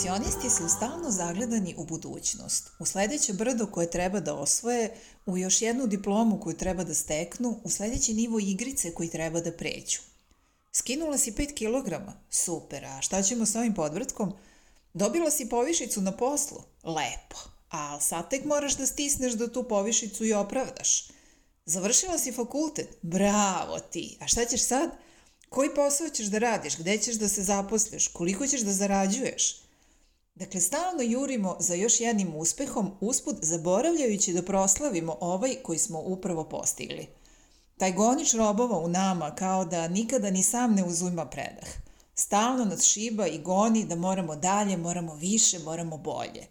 Perfekcionisti su stalno zagledani u budućnost, u sledeće brdo koje treba da osvoje, u još jednu diplomu koju treba da steknu, u sledeći nivo igrice koji treba da pređu. Skinula si 5 kg? Super, a šta ćemo sa ovim podvrtkom? Dobila si povišicu na poslu? Lepo, a sad tek moraš da stisneš da tu povišicu i opravdaš. Završila si fakultet? Bravo ti, a šta ćeš sad? Koji posao ćeš da radiš? Gde ćeš da se zaposliš? Koliko ćeš da zarađuješ? Dakle, stalno jurimo za još jednim uspehom, usput zaboravljajući da proslavimo ovaj koji smo upravo postigli. Taj gonič robova u nama kao da nikada ni sam ne uzujma predah. Stalno nas šiba i goni da moramo dalje, moramo više, moramo bolje.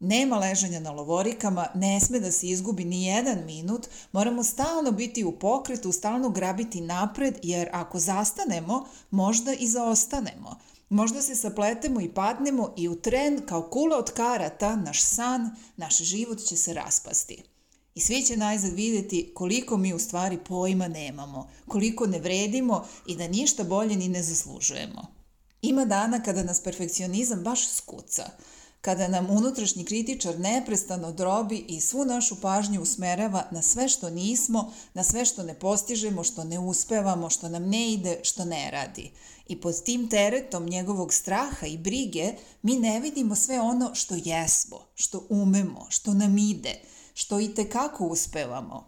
Nema ležanja na lovorikama, ne sme da se izgubi ni jedan minut, moramo stalno biti u pokretu, stalno grabiti napred, jer ako zastanemo, možda i zaostanemo – Možda se sapletemo i padnemo i u tren kao kula od karata naš san, naš život će se raspasti. I svi će najzad videti koliko mi u stvari pojma nemamo, koliko ne vredimo i da ništa bolje ni ne zaslužujemo. Ima dana kada nas perfekcionizam baš skuca, kada nam unutrašnji kritičar neprestano drobi i svu našu pažnju usmerava na sve što nismo, na sve što ne postižemo, što ne uspevamo, što nam ne ide, što ne radi. I pod tim teretom njegovog straha i brige mi ne vidimo sve ono što jesmo, što umemo, što nam ide, što i tekako uspevamo.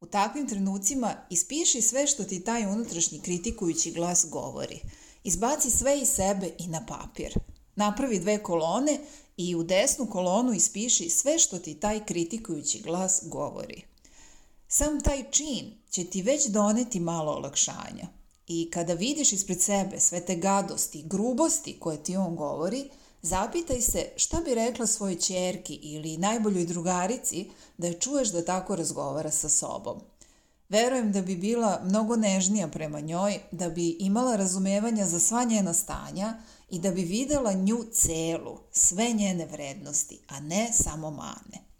U takvim trenucima ispiši sve što ti taj unutrašnji kritikujući glas govori. Izbaci sve iz sebe i na papir – Napravi dve kolone i u desnu kolonu ispiši sve što ti taj kritikujući glas govori. Sam taj čin će ti već doneti malo olakšanja. I kada vidiš ispred sebe sve te gadosti, grubosti koje ti on govori, zapitaj se šta bi rekla svojoj čerki ili najboljoj drugarici da je čuješ da tako razgovara sa sobom. Verujem da bi bila mnogo nežnija prema njoj, da bi imala razumevanja za sva njena stanja i da bi videla nju celu, sve njene vrednosti, a ne samo mane.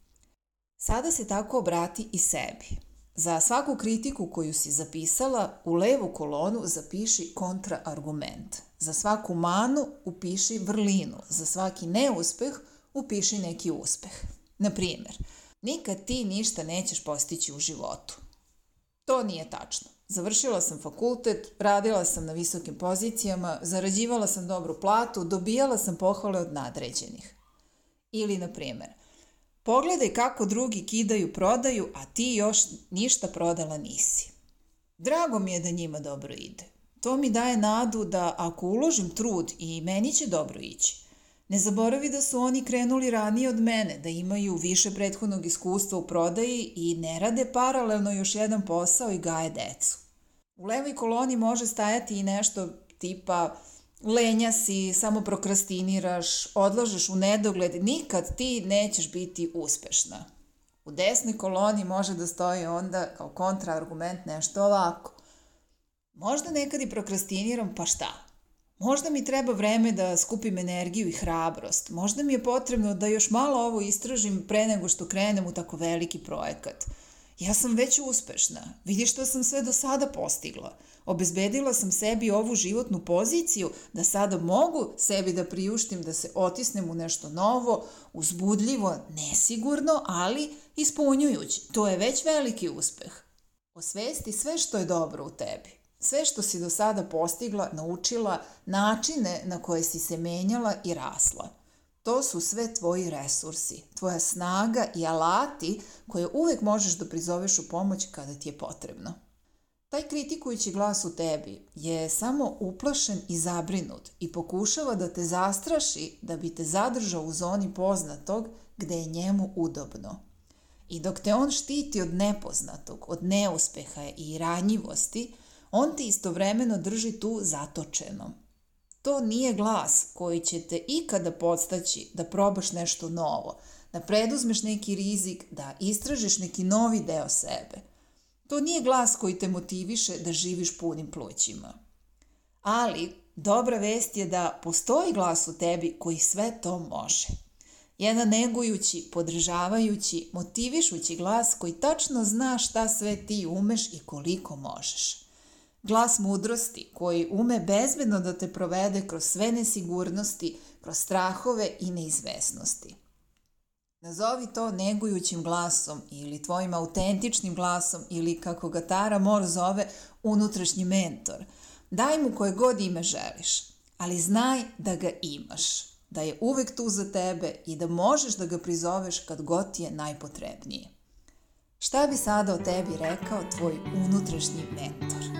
Sada se tako obrati i sebi. Za svaku kritiku koju si zapisala, u levu kolonu zapiši kontraargument. Za svaku manu upiši vrlinu, za svaki neuspeh upiši neki uspeh. Na primjer, nikad ti ništa nećeš postići u životu. To nije tačno. Završila sam fakultet, radila sam na visokim pozicijama, zarađivala sam dobru platu, dobijala sam pohvale od nadređenih. Ili, na primer, pogledaj kako drugi kidaju prodaju, a ti još ništa prodala nisi. Drago mi je da njima dobro ide. To mi daje nadu da ako uložim trud i meni će dobro ići. Ne zaboravi da su oni krenuli ranije od mene, da imaju više prethodnog iskustva u prodaji i ne rade paralelno još jedan posao i gaje decu. U levoj koloni može stajati i nešto tipa lenja si, samo prokrastiniraš, odlažeš u nedogled, nikad ti nećeš biti uspešna. U desnoj koloni može da stoji onda kao kontraargument nešto ovako. Možda nekad i prokrastiniram, pa šta? Možda mi treba vreme da skupim energiju i hrabrost. Možda mi je potrebno da još malo ovo istražim pre nego što krenem u tako veliki projekat. Ja sam već uspešna. Vidi što sam sve do sada postigla. Obezbedila sam sebi ovu životnu poziciju da sada mogu sebi da priuštim da se otisnem u nešto novo, uzbudljivo, nesigurno, ali ispunjujući. To je već veliki uspeh. Osvesti sve što je dobro u tebi. Sve što si do sada postigla, naučila, načine na koje si se menjala i rasla. To su sve tvoji resursi, tvoja snaga i alati koje uvek možeš da prizoveš u pomoć kada ti je potrebno. Taj kritikujući glas u tebi je samo uplašen i zabrinut i pokušava da te zastraši da bi te zadržao u zoni poznatog gde je njemu udobno. I dok te on štiti od nepoznatog, od neuspeha i ranjivosti, on te istovremeno drži tu zatočenom. To nije glas koji će te ikada podstaći da probaš nešto novo, da preduzmeš neki rizik, da istražiš neki novi deo sebe. To nije glas koji te motiviše da živiš punim plućima. Ali, dobra vest je da postoji glas u tebi koji sve to može. Jedan negujući, podržavajući, motivišući glas koji tačno zna šta sve ti umeš i koliko možeš. Glas mudrosti koji ume bezbedno da te provede kroz sve nesigurnosti, kroz strahove i neizvesnosti. Nazovi to negujućim glasom ili tvojim autentičnim glasom ili kako ga Tara Mor zove unutrašnji mentor. Daj mu koje god ime želiš, ali znaj da ga imaš, da je uvek tu za tebe i da možeš da ga prizoveš kad god ti je najpotrebnije. Šta bi sada o tebi rekao tvoj unutrašnji mentor?